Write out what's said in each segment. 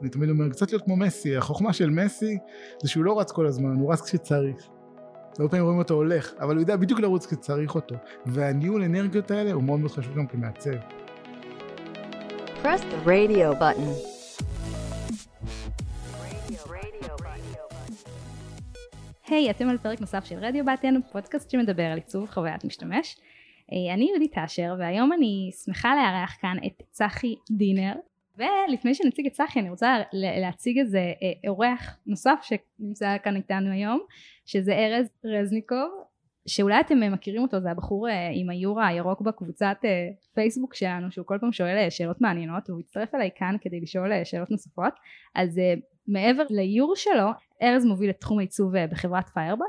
אני תמיד אומר, קצת להיות כמו מסי, החוכמה של מסי זה שהוא לא רץ כל הזמן, הוא רץ כשצריך. הרבה פעמים רואים אותו הולך, אבל הוא יודע בדיוק לרוץ כשצריך אותו. והניהול אנרגיות האלה הוא מאוד מאוד חשוב גם כמעצב. Press the radio button. היי, hey, אתם על פרק נוסף של רדיו בטן, פודקאסט שמדבר על עיצוב חוויית משתמש. אה, אני יהודית אשר, והיום אני שמחה לארח כאן את צחי דינר. ולפני שנציג את צחי אני רוצה להציג איזה אה, אורח נוסף שנמצא כאן איתנו היום, שזה ארז רזניקוב, שאולי אתם מכירים אותו, זה הבחור אה, עם היורה הירוק בקבוצת פייסבוק שלנו, שהוא כל פעם שואל שאלות מעניינות, והוא הצטרף אליי כאן כדי לשאול שאלות נוספות. אז מעבר לאיור שלו, ארז מוביל את תחום העיצוב בחברת פיירבול.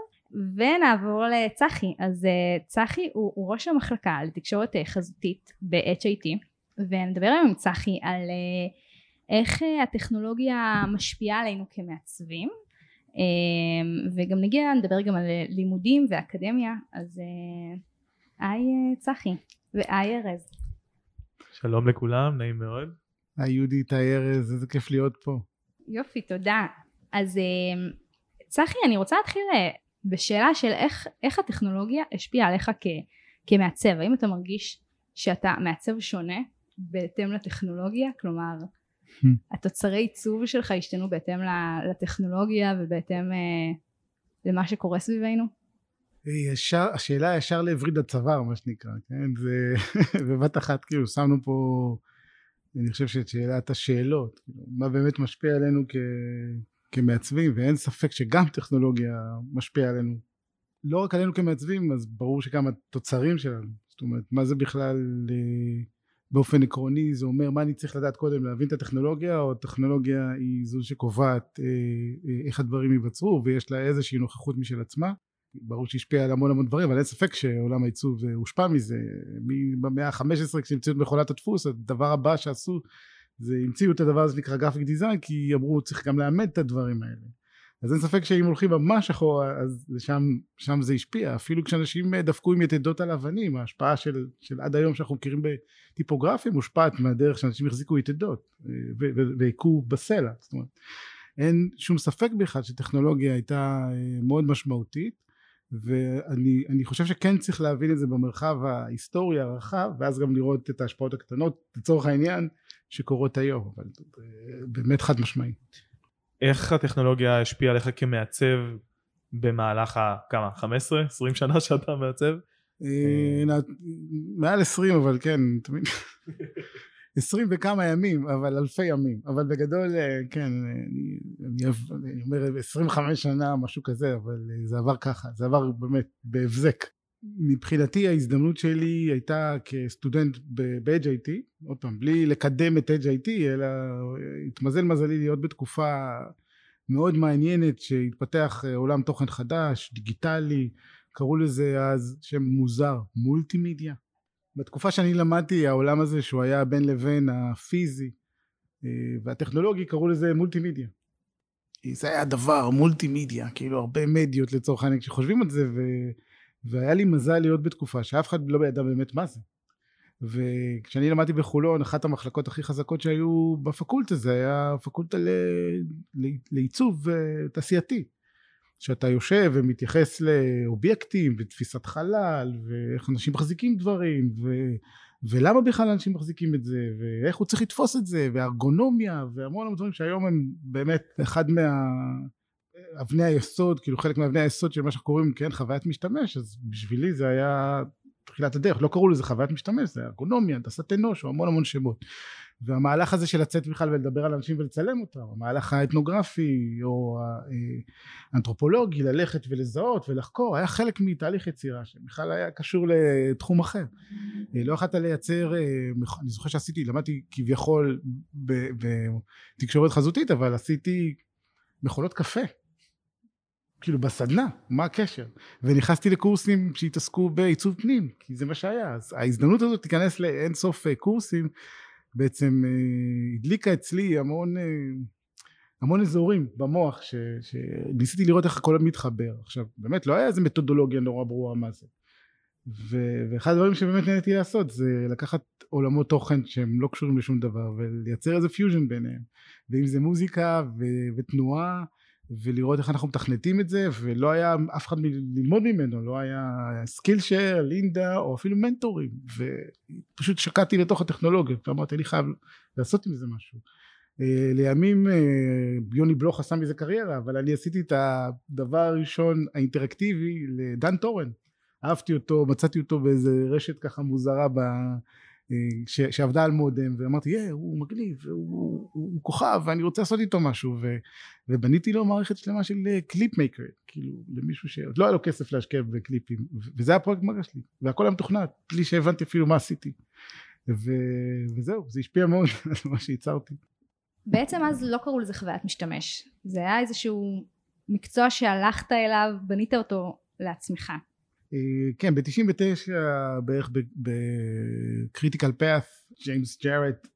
ונעבור לצחי, אז צחי הוא, הוא ראש המחלקה לתקשורת חזותית ב-HIT ונדבר היום עם צחי על uh, איך uh, הטכנולוגיה משפיעה עלינו כמעצבים. uh, וגם נגיע נדבר גם על לימודים ואקדמיה. אז היי צחי והי ארז. שלום לכולם נעים מאוד. היי יהודית היי ארז איזה כיף להיות פה. יופי תודה. אז צחי אני רוצה להתחיל בשאלה של איך, איך הטכנולוגיה השפיעה עליך כ, כמעצב, האם אתה מרגיש שאתה מעצב שונה בהתאם לטכנולוגיה, כלומר hmm. התוצרי עיצוב שלך השתנו בהתאם לטכנולוגיה ובהתאם אה, למה שקורה סביבנו? ישר, השאלה ישר לווריד הצוואר מה שנקרא, כן? זה בבת אחת כאילו שמנו פה אני חושב שאת שאלת השאלות, כאילו, מה באמת משפיע עלינו כ... כמעצבים ואין ספק שגם טכנולוגיה משפיעה עלינו לא רק עלינו כמעצבים אז ברור שגם התוצרים שלנו זאת אומרת מה זה בכלל אה, באופן עקרוני זה אומר מה אני צריך לדעת קודם להבין את הטכנולוגיה או הטכנולוגיה היא זו שקובעת אה, אה, איך הדברים ייווצרו ויש לה איזושהי נוכחות משל עצמה. ברור שהשפיע על המון המון דברים אבל אין ספק שעולם העיצוב הושפע מזה. במאה ה-15 כשהמציאו את מכונת הדפוס הדבר הבא שעשו זה המציאו את הדבר הזה שנקרא גרפיק דיזיין כי אמרו צריך גם לאמד את הדברים האלה אז אין ספק שאם הולכים ממש אחורה אז לשם שם זה השפיע אפילו כשאנשים דפקו עם יתדות על אבנים ההשפעה של, של עד היום שאנחנו מכירים בטיפוגרפיה מושפעת מהדרך שאנשים החזיקו יתדות אה, והכו בסלע זאת אומרת אין שום ספק בכלל שטכנולוגיה הייתה אה, מאוד משמעותית ואני חושב שכן צריך להבין את זה במרחב ההיסטורי הרחב ואז גם לראות את ההשפעות הקטנות לצורך העניין שקורות היום, אבל באמת חד משמעי. איך הטכנולוגיה השפיעה עליך כמעצב במהלך הכמה? 15? 20 שנה שאתה מעצב? אה, מעל 20 אבל כן, תמיד 20 וכמה ימים, אבל אלפי ימים, אבל בגדול אה, כן, אני, אני אומר 25 שנה משהו כזה, אבל זה עבר ככה, זה עבר באמת בהבזק. מבחינתי ההזדמנות שלי הייתה כסטודנט ב-HIT, עוד פעם, בלי לקדם את HIT, אלא התמזל מזלי להיות בתקופה מאוד מעניינת שהתפתח אה, עולם תוכן חדש, דיגיטלי, קראו לזה אז שם מוזר, מולטימדיה. בתקופה שאני למדתי העולם הזה שהוא היה בין לבין הפיזי אה, והטכנולוגי קראו לזה מולטימדיה. זה היה דבר מולטימדיה, כאילו הרבה מדיות לצורך העניין כשחושבים על זה ו... והיה לי מזל להיות בתקופה שאף אחד לא ידע באמת מה זה. וכשאני למדתי בחולון אחת המחלקות הכי חזקות שהיו בפקולטה זה היה פקולטה ל... לעיצוב אה, תעשייתי. שאתה יושב ומתייחס לאובייקטים ותפיסת חלל ואיך אנשים מחזיקים דברים ו... ולמה בכלל אנשים מחזיקים את זה ואיך הוא צריך לתפוס את זה וארגונומיה והמון המון דברים שהיום הם באמת אחד מה... אבני היסוד, כאילו חלק מאבני היסוד של מה שאנחנו קוראים, כן, חוויית משתמש, אז בשבילי זה היה תחילת הדרך, לא קראו לזה חוויית משתמש, זה ארגונומיה, הנדסת אנוש, או המון המון שמות. והמהלך הזה של לצאת בכלל ולדבר על אנשים ולצלם אותם, המהלך האתנוגרפי או האנתרופולוגי, ללכת ולזהות ולחקור, היה חלק מתהליך יצירה שבכלל היה קשור לתחום אחר. לא יכולת לייצר, אני זוכר שעשיתי, למדתי כביכול בתקשורת חזותית, אבל עשיתי מכונות קפה. כאילו בסדנה, מה הקשר? ונכנסתי לקורסים שהתעסקו בעיצוב פנים, כי זה מה שהיה. אז ההזדמנות הזאת להיכנס לאין סוף אה, קורסים, בעצם אה, הדליקה אצלי המון, אה, המון אזורים במוח, ש, שניסיתי לראות איך הכל מתחבר. עכשיו, באמת לא היה איזה מתודולוגיה נורא ברורה מה זה. ו- ואחד הדברים שבאמת נהניתי לעשות זה לקחת עולמות תוכן שהם לא קשורים לשום דבר ולייצר איזה פיוז'ן ביניהם ואם זה מוזיקה ו- ותנועה ולראות איך אנחנו מתכנתים את זה ולא היה אף אחד ללמוד ממנו לא היה Skillshare, Lynda או אפילו מנטורים ופשוט שקעתי לתוך הטכנולוגיות ואמרתי אני חייב לעשות עם זה משהו. אה, לימים אה, יוני בלוך עשה מזה קריירה אבל אני עשיתי את הדבר הראשון האינטראקטיבי לדן טורן. אהבתי אותו מצאתי אותו באיזה רשת ככה מוזרה ב... אה, ש, שעבדה על מודם ואמרתי yeah, הוא מגניב הוא, הוא, הוא כוכב ואני רוצה לעשות איתו משהו. ו, ובניתי לו מערכת שלמה של קליפ מייקר כאילו למישהו שעוד לא היה לו כסף להשקיע בקליפים וזה היה פרויקט מגע שלי והכל היה מתוכנת בלי שהבנתי אפילו מה עשיתי. ו, וזהו זה השפיע מאוד על מה שייצרתי. בעצם אז לא קראו לזה חוויית משתמש זה היה איזשהו מקצוע שהלכת אליו בנית אותו לעצמך. אה, כן ב-99 בערך ב-critical path ג'יימס גארט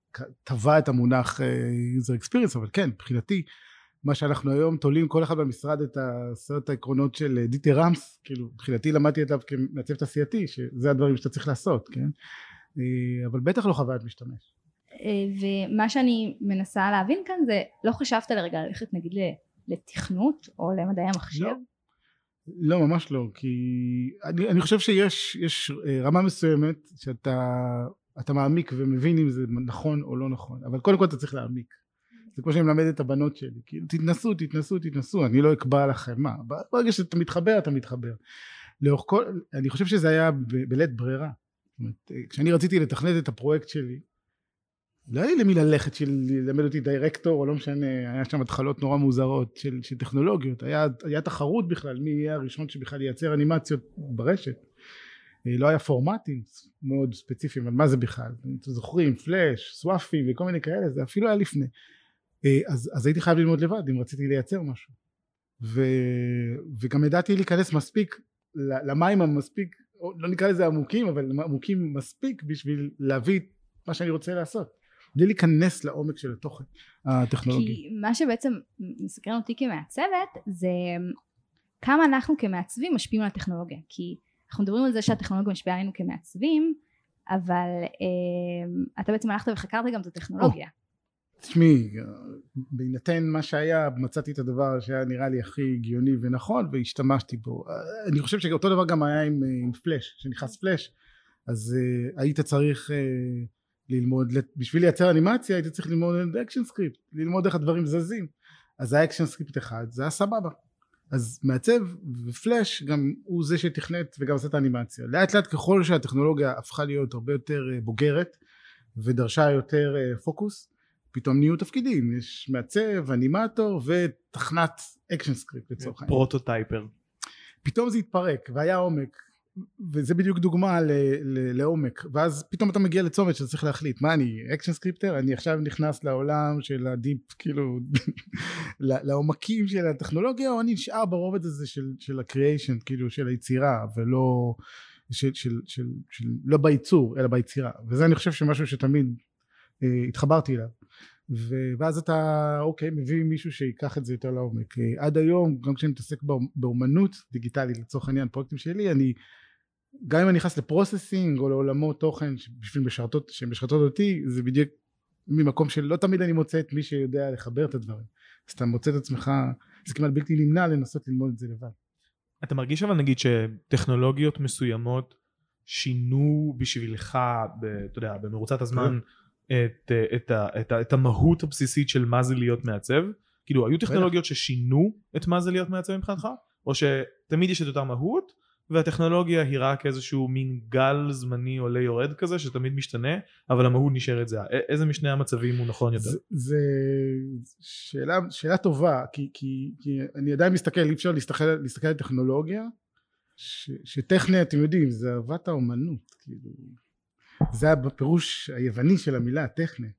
טבע את המונח אה, user experience אבל כן מבחינתי מה שאנחנו היום תולים כל אחד במשרד את עשרת העקרונות של אה, דיטר רמס כאילו מבחינתי למדתי עליו כמעצב תעשייתי שזה הדברים שאתה צריך לעשות כן אבל בטח לא חוויית משתמש ומה שאני מנסה להבין כאן זה לא חשבת לרגע ללכת נגיד לתכנות או למדעי המחשב? לא. לא ממש לא כי אני, אני חושב שיש יש אה, רמה מסוימת שאתה אתה מעמיק ומבין אם זה נכון או לא נכון אבל קודם כל אתה צריך להעמיק. זה כמו שאני מלמד את הבנות שלי כאילו תתנסו תתנסו תתנסו אני לא אקבע לכם מה. ברגע שאתה מתחבר אתה מתחבר. לאורך כל אני חושב שזה היה בלית ברירה. אומרת, אה, כשאני רציתי לתכנת את הפרויקט שלי לא היה לי למי ללכת של ללמד אותי דירקטור או לא משנה היה שם התחלות נורא מוזרות של, של טכנולוגיות. היה, היה תחרות בכלל מי יהיה הראשון שבכלל ייצר אנימציות ברשת. אה, לא היה פורמטים מאוד ספציפיים על מה זה בכלל? אתם זוכרים פלאש סוואפים וכל מיני כאלה זה אפילו היה לפני. אה, אז, אז הייתי חייב ללמוד לבד אם רציתי לייצר משהו. ו, וגם ידעתי להיכנס מספיק למים המספיק לא נקרא לזה עמוקים אבל עמוקים מספיק בשביל להביא מה שאני רוצה לעשות בלי להיכנס לעומק של התוכן הטכנולוגי. כי מה שבעצם מסקרן אותי כמעצבת זה כמה אנחנו כמעצבים משפיעים על הטכנולוגיה כי אנחנו מדברים על זה שהטכנולוגיה משפיעה עלינו כמעצבים אבל אה, אתה בעצם הלכת וחקרת גם את הטכנולוגיה. תשמעי בהינתן מה שהיה מצאתי את הדבר שהיה נראה לי הכי הגיוני ונכון והשתמשתי בו אני חושב שאותו דבר גם היה עם, עם פלאש כשנכנס פלאש אז uh, היית צריך uh, ללמוד, בשביל לייצר אנימציה הייתי צריך ללמוד ActionScript, ללמוד איך הדברים זזים. אז היה ActionScript אחד, זה היה סבבה. אז מעצב ב-Flash גם הוא זה שתכנת וגם עושה את האנימציה. לאט לאט ככל שהטכנולוגיה הפכה להיות הרבה יותר אה, בוגרת ודרשה יותר אה, פוקוס פתאום נהיו תפקידים. יש מעצב, אנימטור ותכנת ActionScript לצורך העניין. prototyper. פתאום זה התפרק והיה עומק וזה בדיוק דוגמה ל, ל, לעומק. ואז פתאום אתה מגיע לצומת שאתה צריך להחליט מה אני ActionScripter אני עכשיו נכנס לעולם של ה-deep כאילו לעומקים של הטכנולוגיה או אני נשאר ברובד הזה של, של הקריאיישן כאילו של היצירה ולא של, של, של, של לא בייצור אלא ביצירה. וזה אני חושב שמשהו שתמיד אה, התחברתי אליו. ו, ואז אתה אוקיי מביא מישהו שיקח את זה יותר לעומק. אה, עד היום גם כשאני מתעסק באומנות דיגיטלית לצורך העניין פרויקטים שלי אני גם אם אני נכנס לפרוססינג או לעולמות תוכן בשביל משרתות שמשרתות אותי זה בדיוק ממקום שלא תמיד אני מוצא את מי שיודע לחבר את הדברים. אז אתה מוצא את עצמך זה כמעט בלתי נמנע לנסות ללמוד את זה לבד. אתה מרגיש אבל נגיד שטכנולוגיות מסוימות שינו בשבילך ב, אתה יודע במרוצת הזמן כן. את, את, את, את, את המהות הבסיסית של מה זה להיות מעצב? כאילו היו טכנולוגיות ששינו את מה זה להיות מעצב מבחינתך? או שתמיד יש את אותה מהות והטכנולוגיה היא רק איזשהו מין גל זמני עולה יורד כזה שתמיד משתנה אבל המהות נשארת זה איזה משני המצבים הוא נכון יותר? זה, שאלה, שאלה טובה כי, כי, כי אני עדיין מסתכל אי אפשר להסתכל, להסתכל על טכנולוגיה שטכני אתם יודעים זה אהבת האומנות כאילו. זה בפירוש היווני של המילה טכני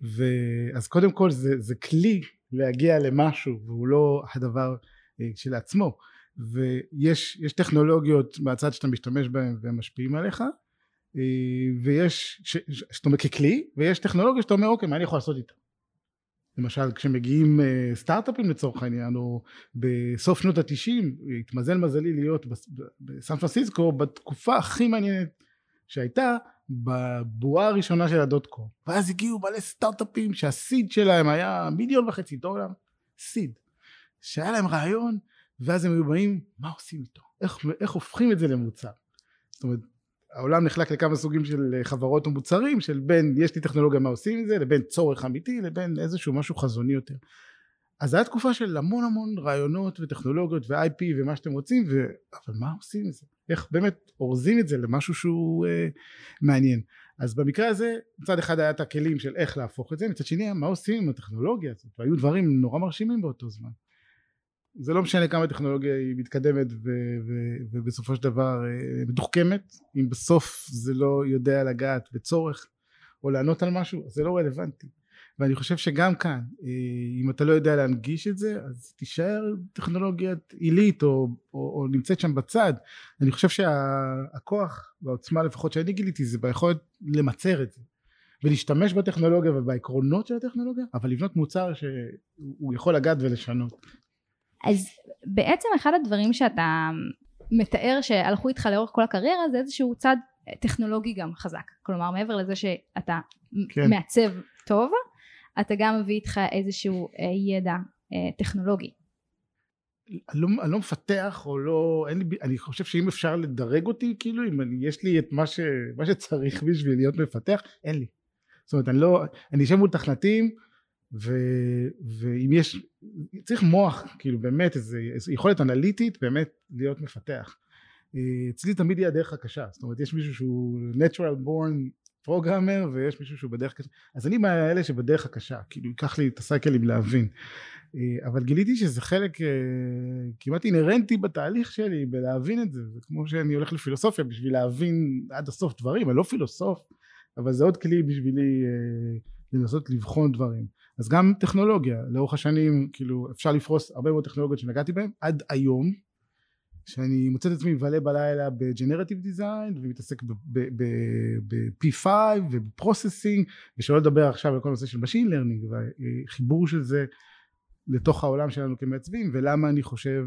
ואז קודם כל זה, זה כלי להגיע למשהו והוא לא הדבר כשלעצמו ויש טכנולוגיות מהצד שאתה משתמש בהן והם משפיעים עליך אה, ויש שאתה אומר ככלי ויש טכנולוגיה שאתה אומר אוקיי מה אני יכול לעשות איתה? למשל כשמגיעים אה, סטארט-אפים לצורך העניין או בסוף שנות התשעים התמזל מזלי להיות בסן פרנסיסקו בתקופה הכי מעניינת שהייתה בבועה הראשונה של הדוט קום. ואז הגיעו בעלי סטארט-אפים שהסיד שלהם היה מיליון וחצי דולר. סיד. שהיה להם רעיון ואז הם היו באים מה עושים איתו? איך, איך הופכים את זה למוצר? זאת אומרת העולם נחלק לכמה סוגים של אה, חברות ומוצרים של בין יש לי טכנולוגיה מה עושים עם זה? לבין צורך אמיתי לבין איזשהו משהו חזוני יותר. אז זו הייתה תקופה של המון המון רעיונות וטכנולוגיות ו-IP ומה שאתם רוצים ו... אבל מה עושים עם זה? איך באמת אורזים את זה למשהו שהוא אה, מעניין? אז במקרה הזה מצד אחד היה את הכלים של איך להפוך את זה מצד שני מה עושים עם הטכנולוגיה הזאת? והיו דברים נורא מרשימים באותו זמן זה לא משנה כמה טכנולוגיה היא מתקדמת ובסופו של דבר אה, מתוחכמת. אם בסוף זה לא יודע לגעת בצורך או לענות על משהו זה לא רלוונטי. ואני חושב שגם כאן אה, אם אתה לא יודע להנגיש את זה אז תישאר טכנולוגיית עילית או, או, או נמצאת שם בצד. אני חושב שהכוח והעוצמה לפחות שאני גיליתי זה ביכולת למצר את זה. ולהשתמש בטכנולוגיה ובעקרונות של הטכנולוגיה אבל לבנות מוצר שהוא יכול לגעת ולשנות אז בעצם אחד הדברים שאתה מתאר שהלכו איתך לאורך כל הקריירה זה איזשהו צד טכנולוגי גם חזק. כלומר מעבר לזה שאתה כן. מעצב טוב אתה גם מביא איתך איזשהו אה, ידע אה, טכנולוגי. אני לא, אני לא מפתח או לא אין לי אני חושב שאם אפשר לדרג אותי כאילו אם אני, יש לי את מה, ש, מה שצריך בשביל להיות מפתח אין לי. זאת אומרת אני לא אני אשב מול תכנתים ו, ואם יש צריך מוח כאילו באמת איזה, איזה יכולת אנליטית באמת להיות מפתח. אצלי תמיד יהיה הדרך הקשה. זאת אומרת יש מישהו שהוא natural born פרוגרמר ויש מישהו שהוא בדרך קשה. אז אני מהאלה שבדרך הקשה כאילו ייקח לי את הסייקלים להבין. אבל גיליתי שזה חלק כמעט אינהרנטי בתהליך שלי בלהבין את זה. זה כמו שאני הולך לפילוסופיה בשביל להבין עד הסוף דברים אני לא פילוסוף אבל זה עוד כלי בשבילי לנסות לבחון דברים אז גם טכנולוגיה לאורך השנים כאילו אפשר לפרוס הרבה מאוד טכנולוגיות שנגעתי בהן. עד היום שאני מוצא את עצמי מבלה בלילה בג'נרטיב דיזיין ומתעסק ב-P5 ובפרוססינג ושלא לדבר עכשיו על כל הנושא של Machine Learning והחיבור של זה לתוך העולם שלנו כמעצבים ולמה אני חושב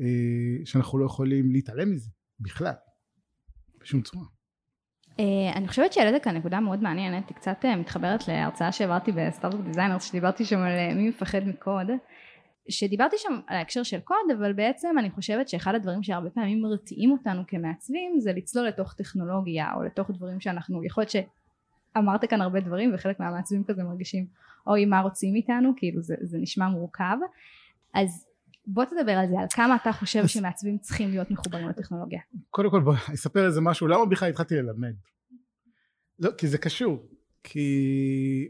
אה, שאנחנו לא יכולים להתעלם מזה בכלל בשום צורה אני חושבת שהעלית כאן נקודה מאוד מעניינת, היא קצת uh, מתחברת להרצאה שהעברתי ב-Startup Designers, שדיברתי שם על uh, מי מפחד מקוד, שדיברתי שם על ההקשר של קוד, אבל בעצם אני חושבת שאחד הדברים שהרבה פעמים מרתיעים אותנו כמעצבים, זה לצלול לתוך טכנולוגיה, או לתוך דברים שאנחנו, יכול להיות שאמרת כאן הרבה דברים, וחלק מהמעצבים כזה מרגישים, אוי מה רוצים איתנו, כאילו זה, זה נשמע מורכב, אז בוא תדבר על זה, על כמה אתה חושב שמעצבים צריכים להיות מחוברים לטכנולוגיה. קודם כל בוא אספר איזה משהו, למה בכלל התחלתי ללמד? לא, כי זה קשור, כי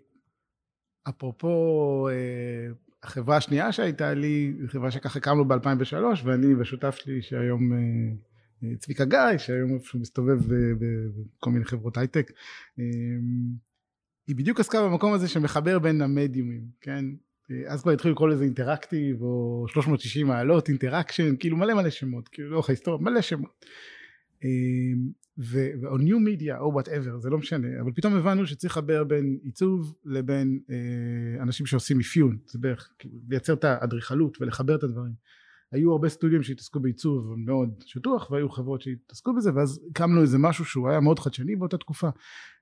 אפרופו אה, החברה השנייה שהייתה לי, זו חברה שככה הקמנו ב-2003 ואני ושותף שלי שהיום אה, אה, צביקה גיא, שהיום איפשהו מסתובב בכל מיני חברות הייטק, היא בדיוק עסקה במקום הזה שמחבר בין המדיומים, כן? אז כבר התחילו לקרוא לזה interactive או 360 מעלות interaction כאילו מלא מלא שמות כאילו לאורך ההיסטוריה מלא שמות. ו- או new media או whatever זה לא משנה אבל פתאום הבנו שצריך לחבר בין עיצוב לבין אה, אנשים שעושים אפיון זה בערך כאילו, לייצר את האדריכלות ולחבר את הדברים. היו הרבה סטודיו שהתעסקו בעיצוב מאוד שטוח והיו חברות שהתעסקו בזה ואז הקמנו איזה משהו שהוא היה מאוד חדשני באותה תקופה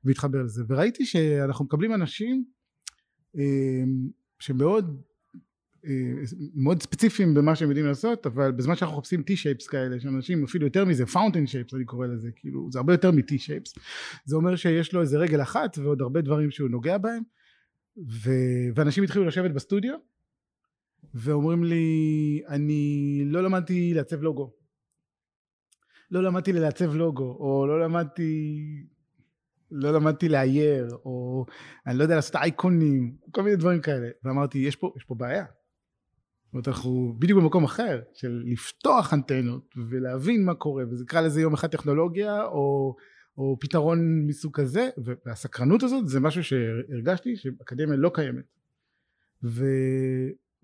והתחבר לזה. וראיתי שאנחנו מקבלים אנשים אה, שמאוד אה, מאוד ספציפיים במה שהם יודעים לעשות אבל בזמן שאנחנו מחפשים T-shapes כאלה שאנשים אפילו יותר מזה fountain shapes אני קורא לזה כאילו זה הרבה יותר מ-T-shapes. זה אומר שיש לו איזה רגל אחת ועוד הרבה דברים שהוא נוגע בהם ו... ואנשים התחילו לשבת בסטודיו ואומרים לי אני לא למדתי לעצב לוגו. לא למדתי לעצב לוגו או לא למדתי לא למדתי לאייר, או אני לא יודע לעשות אייקונים, כל מיני דברים כאלה. ואמרתי, יש פה, יש פה בעיה. זאת אומרת, אנחנו בדיוק במקום אחר, של לפתוח אנטנות ולהבין מה קורה, וזה קרא לזה יום אחד טכנולוגיה, או, או פתרון מסוג כזה, והסקרנות הזאת זה משהו שהרגשתי שאקדמיה לא קיימת.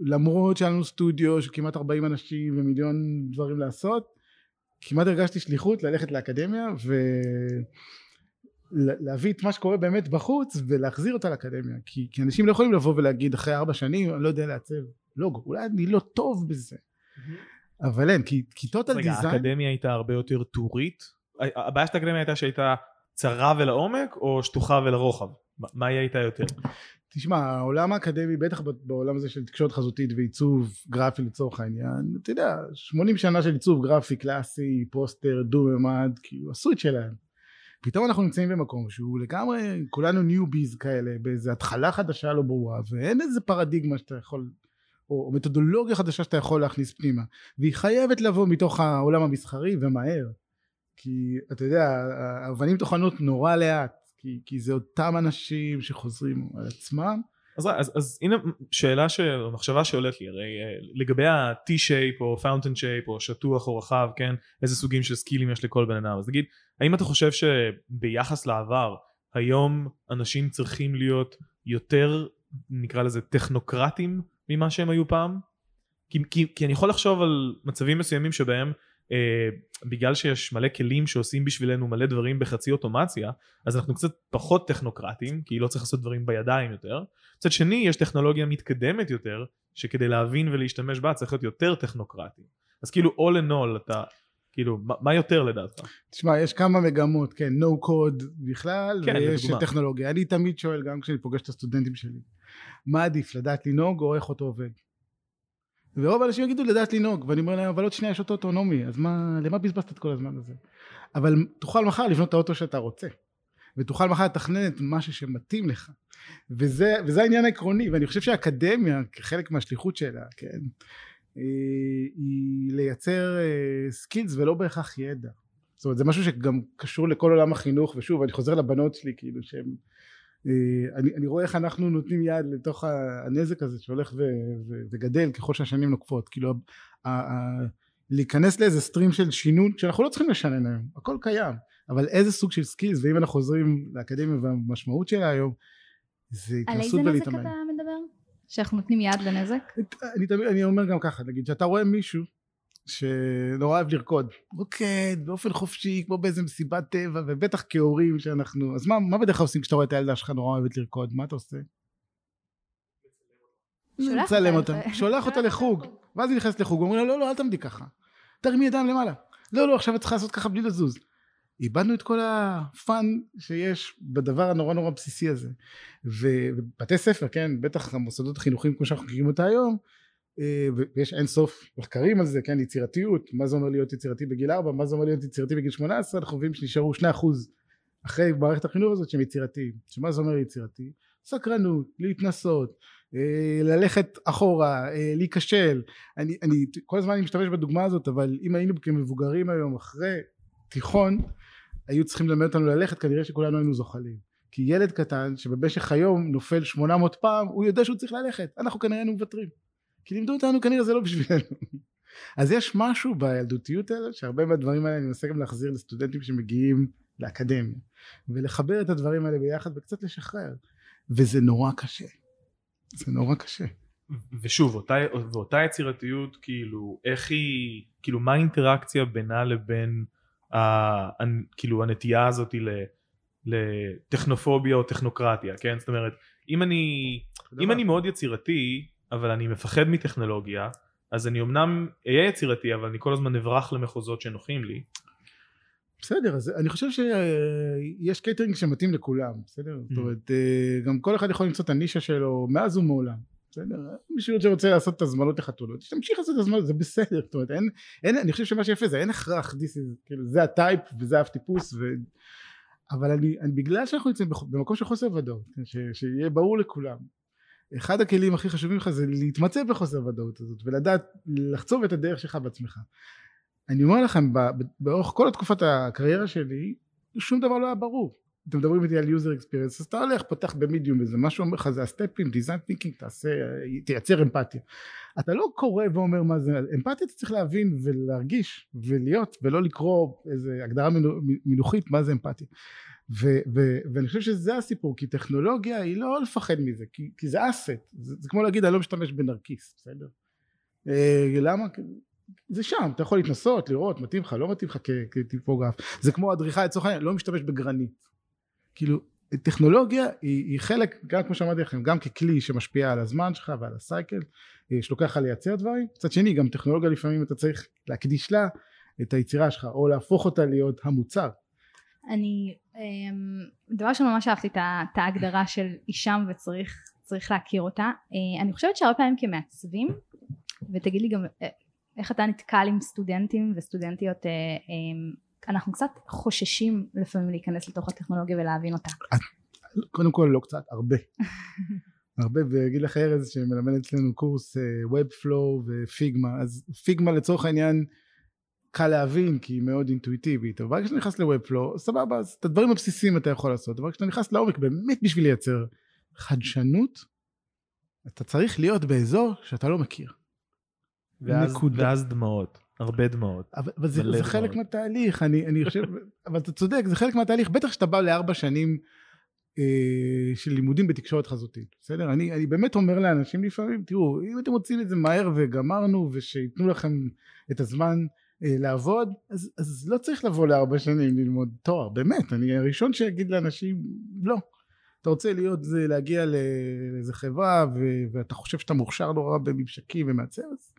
ולמרות שהיה לנו סטודיו של כמעט 40 אנשים ומיליון דברים לעשות, כמעט הרגשתי שליחות ללכת לאקדמיה, ו... להביא את מה שקורה באמת בחוץ ולהחזיר אותה לאקדמיה כי, כי אנשים לא יכולים לבוא ולהגיד אחרי ארבע שנים אני לא יודע לעצב לוגו אולי אני לא טוב בזה אבל אין כי כיתות על רגע, דיזיין האקדמיה הייתה הרבה יותר טורית? הבעיה של האקדמיה הייתה שהייתה צרה ולעומק או שטוחה ולרוחב? מה- היא הייתה יותר? תשמע העולם האקדמי בטח בעולם הזה של תקשורת חזותית ועיצוב גרפי לצורך העניין אתה יודע 80 שנה של עיצוב גרפי קלאסי פוסטר דו-ממד כאילו עשו את שלהם פתאום אנחנו נמצאים במקום שהוא לגמרי כולנו ניוביז כאלה באיזה התחלה חדשה לא ברורה ואין איזה פרדיגמה שאתה יכול או, או מתודולוגיה חדשה שאתה יכול להכניס פנימה. והיא חייבת לבוא מתוך העולם המסחרי ומהר. כי אתה יודע האבנים טוחנות נורא לאט כי, כי זה אותם אנשים שחוזרים על עצמם. אז, אז, אז הנה שאלה, ש... מחשבה שעולת לי, הרי אה, לגבי ה-T-shape או fountain shape או שטוח או רחב, כן, איזה סוגים של סקילים יש לכל בן אדם, אז נגיד, האם אתה חושב שביחס לעבר, היום אנשים צריכים להיות יותר, נקרא לזה, טכנוקרטים ממה שהם היו פעם? כי, כי, כי אני יכול לחשוב על מצבים מסוימים שבהם אה, בגלל שיש מלא כלים שעושים בשבילנו מלא דברים בחצי אוטומציה אז אנחנו קצת פחות טכנוקרטים כי לא צריך לעשות דברים בידיים יותר מצד שני יש טכנולוגיה מתקדמת יותר שכדי להבין ולהשתמש בה צריך להיות יותר טכנוקרטי אז כאילו all in all אתה כאילו מה, מה יותר לדעתך? תשמע יש כמה מגמות כן no code בכלל כן, ויש לדוגמה. טכנולוגיה. אני תמיד שואל גם כשאני פוגש את הסטודנטים שלי מה עדיף לדעת לנהוג או איך אותו עובד? ורוב האנשים יגידו לדעת לנהוג. ואני אומר להם אבל עוד שנייה יש אותו אוטונומי אז מה למה בזבזת את כל הזמן הזה? אבל תוכל מחר לבנות את האוטו שאתה רוצה ותוכל מחר לתכנן את משהו שמתאים לך. וזה, וזה העניין העקרוני ואני חושב שהאקדמיה כחלק מהשליחות שלה כן היא לייצר skills ולא בהכרח ידע זאת אומרת זה משהו שגם קשור לכל עולם החינוך ושוב אני חוזר לבנות שלי כאילו שהם אה, אני, אני רואה איך אנחנו נותנים יד לתוך הנזק הזה שהולך ו, ו, וגדל ככל שהשנים נוקפות כאילו ה, ה, להיכנס לאיזה stream של שינון שאנחנו לא צריכים לשנן היום הכל קיים אבל איזה סוג של skills ואם אנחנו חוזרים לאקדמיה והמשמעות שלה היום זה על איזה התנסות נזק אתה? שאנחנו נותנים יד לנזק? אני תמיד אני אומר גם ככה נגיד שאתה רואה מישהו שנורא אוהב לרקוד רוקד באופן חופשי כמו באיזה מסיבת טבע ובטח כהורים שאנחנו אז מה, מה בדרך כלל עושים כשאתה רואה את הילדה שלך נורא אוהבת לרקוד? מה אתה עושה? שולח מצלם אותה אותה. לח- שולח אותה לחוג. ואז היא נכנסת לחוג ואומרים לה לא לא אל תעמדי ככה. תרימי ידיים למעלה. לא לא עכשיו את צריכה לעשות ככה בלי לזוז איבדנו את כל הפאן שיש בדבר הנורא נורא בסיסי הזה. ובתי ספר כן בטח המוסדות החינוכיים כמו שאנחנו מכירים אותה היום אה, ויש אין סוף מחקרים על זה כן יצירתיות מה זה אומר להיות יצירתי בגיל 4 מה זה אומר להיות יצירתי בגיל 18 אנחנו מבינים שנשארו 2% אחרי מערכת החינוך הזאת שהם יצירתיים. שמה זה אומר יצירתי? סקרנות להתנסות אה, ללכת אחורה אה, להיכשל. אני, אני כל הזמן אני משתמש בדוגמה הזאת אבל אם היינו כמבוגרים היום אחרי תיכון היו צריכים ללמד אותנו ללכת כנראה שכולנו היינו זוחלים. כי ילד קטן שבמשך היום נופל 800 פעם הוא יודע שהוא צריך ללכת. אנחנו כנראה היינו מוותרים. כי לימדו אותנו כנראה זה לא בשבילנו. אז יש משהו בילדותיות האלה שהרבה מהדברים האלה אני מנסה גם להחזיר לסטודנטים שמגיעים לאקדמיה ולחבר את הדברים האלה ביחד וקצת לשחרר. וזה נורא קשה. זה נורא קשה. ושוב אותה, ואותה יצירתיות כאילו איך היא כאילו מה האינטראקציה בינה לבין ה, כאילו הנטייה הזאת לטכנופוביה או טכנוקרטיה כן? זאת אומרת אם אני אם אני מאוד יצירתי אבל אני מפחד מטכנולוגיה אז אני אמנם אהיה יצירתי אבל אני כל הזמן אברח למחוזות שנוחים לי. בסדר אז אני חושב שיש catering שמתאים לכולם בסדר? זאת אומרת אה, גם כל אחד יכול למצוא את הנישה שלו מאז ומעולם בסדר מישהו שרוצה לעשות את הזמנות לחתונות תמשיך לעשות את הזמנות זה בסדר זאת אומרת אין, אין אני חושב שמה שיפה זה אין הכרח is, כאילו זה הטייפ וזה האף טיפוס ו... אבל אני, אני בגלל שאנחנו נמצאים במקום של חוסר ודאות ש, שיהיה ברור לכולם אחד הכלים הכי חשובים לך זה להתמצא בחוסר ודאות הזאת ולדעת לחצוב את הדרך שלך בעצמך. אני אומר לכם באורך כל תקופת הקריירה שלי שום דבר לא היה ברור אתם מדברים איתי על user experience אז אתה הולך פותח במדיום וזה מה שאומר לך זה הסטפים design thinking תעשה תייצר אמפתיה. אתה לא קורא ואומר מה זה אמפתיה אתה צריך להבין ולהרגיש ולהיות ולא לקרוא איזה הגדרה מינו- מינוחית מה זה אמפתיה. ו- ו- ואני חושב שזה הסיפור כי טכנולוגיה היא לא לפחד מזה כי, כי זה אסט זה, זה כמו להגיד אני לא משתמש בנרקיס בסדר? אה, למה? זה שם אתה יכול להתנסות לראות מתאים לך לא מתאים לך כטיפוגרף. זה כמו אדריכל לצורך העניין לא משתמש בגרנית כאילו טכנולוגיה היא, היא חלק גם כמו שאמרתי לכם גם ככלי שמשפיע על הזמן שלך ועל הסייקל אה, שלוקח לך לייצר דברים. מצד שני גם טכנולוגיה לפעמים אתה צריך להקדיש לה את היצירה שלך או להפוך אותה להיות המוצר. אני אמ, דבר ראשון ממש אהבתי את ההגדרה של אישם וצריך להכיר אותה. אה, אני חושבת שהרבה פעמים כמעצבים ותגיד לי גם אה, איך אתה נתקל עם סטודנטים וסטודנטיות אמ, אנחנו קצת חוששים לפעמים להיכנס לתוך הטכנולוגיה ולהבין אותה. קודם כל לא קצת, הרבה. הרבה, ואגיד לך ארז שמלמד אצלנו קורס uh, Webflow ופיגמה, אז פיגמה לצורך העניין קל להבין כי היא מאוד אינטואיטיבית, אבל ברגע שאתה נכנס ל-Webflow, סבבה, אז את הדברים הבסיסיים אתה יכול לעשות, אבל כשאתה נכנס לעומק באמת בשביל לייצר חדשנות, אתה צריך להיות באזור שאתה לא מכיר. ואז, ואז דמעות. הרבה דמעות. אבל, אבל זה, זה חלק מהתהליך, אני, אני חושב, אבל אתה צודק, זה חלק מהתהליך, בטח כשאתה בא לארבע שנים אה, של לימודים בתקשורת חזותית, בסדר? אני, אני באמת אומר לאנשים לפעמים, תראו, אם אתם רוצים את זה מהר וגמרנו, ושייתנו לכם את הזמן אה, לעבוד, אז, אז לא צריך לבוא לארבע שנים ללמוד תואר, באמת, אני הראשון שיגיד לאנשים, לא. אתה רוצה להיות, זה להגיע לאיזה חברה, ו, ואתה חושב שאתה מוכשר נורא בממשקים ומעצב, אז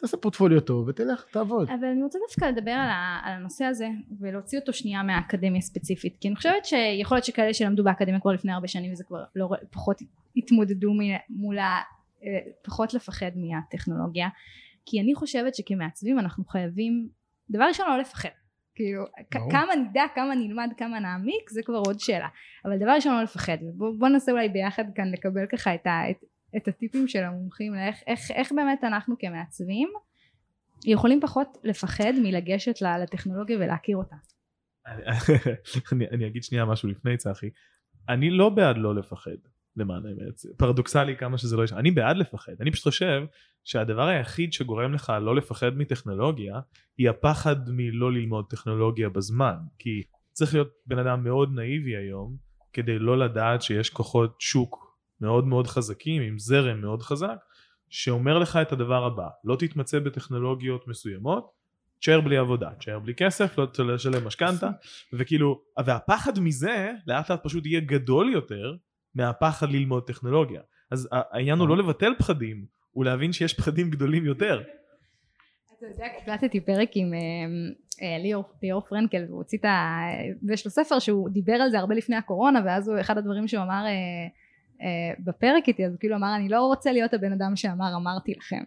תעשה פורטפוליו טוב ותלך תעבוד. אבל אני רוצה דווקא לדבר על, על הנושא הזה ולהוציא אותו שנייה מהאקדמיה ספציפית כי אני חושבת שיכול להיות שכאלה שלמדו באקדמיה כבר לפני הרבה שנים וזה כבר לא פחות התמודדו מול ה... אה, פחות לפחד מהטכנולוגיה כי אני חושבת שכמעצבים אנחנו חייבים דבר ראשון לא לפחד. כאילו כמה נדע כמה נלמד כמה נעמיק זה כבר עוד שאלה. אבל דבר ראשון לא לפחד. בוא ננסה אולי ביחד כאן לקבל ככה את, ה, את, את הטיפים של המומחים לאיך איך, איך באמת אנחנו כמעצבים יכולים פחות לפחד מלגשת לטכנולוגיה ולהכיר אותה. אני, אני אגיד שנייה משהו לפני צחי. אני לא בעד לא לפחד למען האמת פרדוקסלי כמה שזה לא יש אני בעד לפחד אני פשוט חושב שהדבר היחיד שגורם לך לא לפחד מטכנולוגיה היא הפחד מלא ללמוד טכנולוגיה בזמן כי צריך להיות בן אדם מאוד נאיבי היום כדי לא לדעת שיש כוחות שוק מאוד מאוד חזקים עם זרם מאוד חזק שאומר לך את הדבר הבא לא תתמצא בטכנולוגיות מסוימות תשאר בלי עבודה תשאר בלי כסף לא תשלם משכנתה וכאילו והפחד מזה לאט לאט פשוט יהיה גדול יותר מהפחד ללמוד טכנולוגיה. אז העניין הוא לא לבטל פחדים הוא להבין שיש פחדים גדולים יותר. אתה יודע, הקלטתי פרק עם אה, אה, ליאור, פרנקל, הוא הוציא את ה... ויש לו ספר שהוא דיבר על זה הרבה לפני הקורונה, ואז הוא, אחד הדברים שהוא אמר אה, אה, בפרק איתי אז הוא כאילו אמר אני לא רוצה להיות הבן אדם שאמר אמרתי לכם.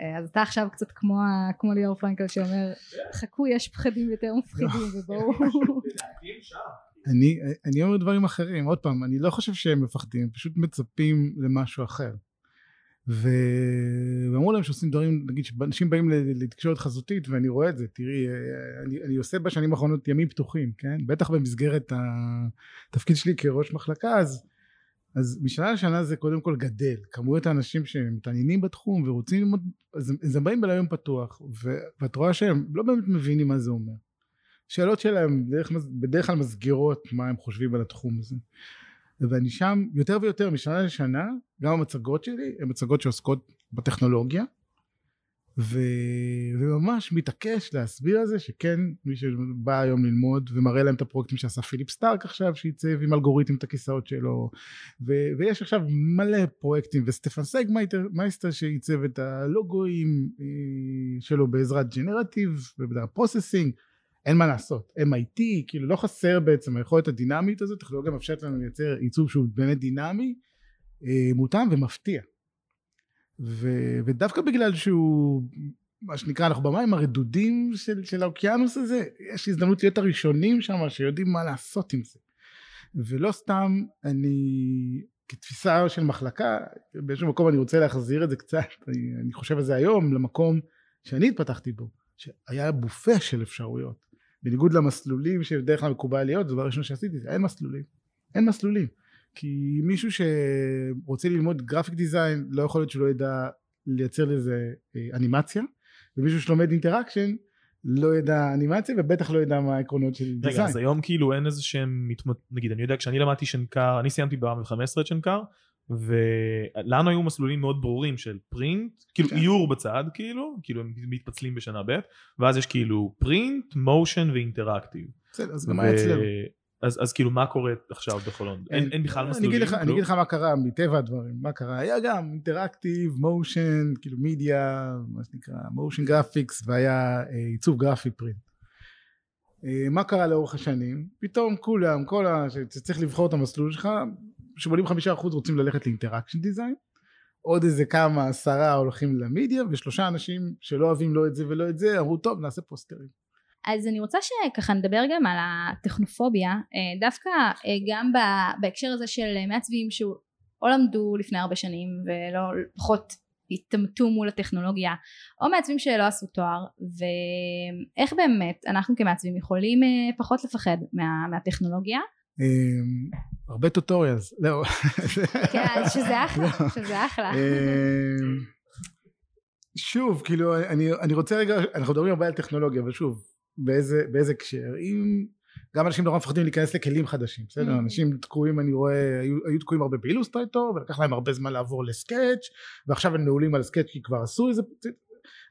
אה, אז אתה עכשיו קצת כמו, כמו ליאור פרנקל שאומר חכו יש פחדים יותר מפחידים ובואו. אני, אני אומר דברים אחרים. עוד פעם אני לא חושב שהם מפחדים הם פשוט מצפים למשהו אחר. ו... ואמרו להם שעושים דברים נגיד שאנשים באים לתקשורת חזותית ואני רואה את זה תראי אה, אני, אני עושה בשנים האחרונות ימים פתוחים כן? בטח במסגרת התפקיד שלי כראש מחלקה אז אז משנה לשנה זה קודם כל גדל. כמויות האנשים שמתעניינים בתחום ורוצים ללמוד אז, אז הם באים ביום פתוח ואת רואה שהם לא באמת מבינים מה זה אומר. שאלות שלהם בדרך, בדרך כלל מסגירות מה הם חושבים על התחום הזה. ואני שם יותר ויותר משנה לשנה גם המצגות שלי הן מצגות שעוסקות בטכנולוגיה ו... וממש מתעקש להסביר על זה שכן מי שבא היום ללמוד ומראה להם את הפרויקטים שעשה פיליפ סטארק עכשיו שייצב עם אלגוריתם את הכיסאות שלו ו... ויש עכשיו מלא פרויקטים וסטפן סגמייסטר שעיצב את הלוגוים אה, שלו בעזרת generative וב Processing אין מה לעשות MIT כאילו לא חסר בעצם היכולת הדינמית הזאת טכנולוגיה מאפשרת לנו לייצר עיצוב שהוא באמת דינמי אה, מותאם ומפתיע ו, ודווקא בגלל שהוא מה שנקרא אנחנו במים הרדודים של, של האוקיינוס הזה יש הזדמנות להיות הראשונים שם שיודעים מה לעשות עם זה. ולא סתם אני כתפיסה של מחלקה באיזשהו מקום אני רוצה להחזיר את זה קצת אני, אני חושב על זה היום למקום שאני התפתחתי בו שהיה בופה של אפשרויות. בניגוד למסלולים שבדרך כלל מקובל להיות זה דבר ראשון שעשיתי אין מסלולים. אין מסלולים כי מישהו שרוצה ללמוד graphic design לא יכול להיות שהוא לא ידע לייצר לזה אה, אנימציה ומישהו שלומד interaction לא ידע אנימציה ובטח לא ידע מה העקרונות של design. רגע אז היום כאילו אין איזה שהם נגיד אני יודע כשאני למדתי שנקר אני סיימתי ב-15 את שנקר ולנו היו מסלולים מאוד ברורים של print כאילו כן. איור בצד כאילו כאילו הם מתפצלים בשנה ב' ואז יש כאילו print motion ו interactive. בסדר אז גם היה אצלנו. אז, אז כאילו מה קורה עכשיו בחולון? אין, אין בכלל אני מסלולים? אגיד לך- אני? אגיד לך מה קרה מטבע הדברים, מה קרה, היה גם interactive, motion, כאילו מידיה, מה שנקרא, motion graphics, והיה אה, עיצוב גרפי print. אה, מה קרה לאורך השנים? פתאום כולם, כל ה... שצריך לבחור את המסלול שלך, 85% רוצים ללכת ל interaction design, עוד איזה כמה, עשרה הולכים למידיה, ושלושה אנשים שלא אוהבים לא את זה ולא את זה, אמרו טוב נעשה פוסטרים. אז אני רוצה שככה נדבר גם על הטכנופוביה, אה, דווקא אה, גם בהקשר הזה של אה, מעצבים שאו למדו לפני הרבה שנים ולא פחות התעמתו מול הטכנולוגיה, או מעצבים שלא עשו תואר, ואיך באמת אנחנו כמעצבים יכולים פחות לפחד מה, מהטכנולוגיה, אה, הרבה טוטוריאלס, לא. כן, שזה אחלה, לא. שזה אחלה. אה, שוב, כאילו, אני, אני רוצה רגע, אנחנו מדברים הרבה על טכנולוגיה, אבל שוב, באיזה, באיזה הקשר? אם גם אנשים נורא מפחדים להיכנס לכלים חדשים, בסדר? Mhm. אנשים תקועים, אני רואה, היו, היו תקועים הרבה באילוסטרייטור, ולקח להם הרבה זמן לעבור לסקאץ', ועכשיו הם נעולים על סקאץ' כי כבר עשו איזה...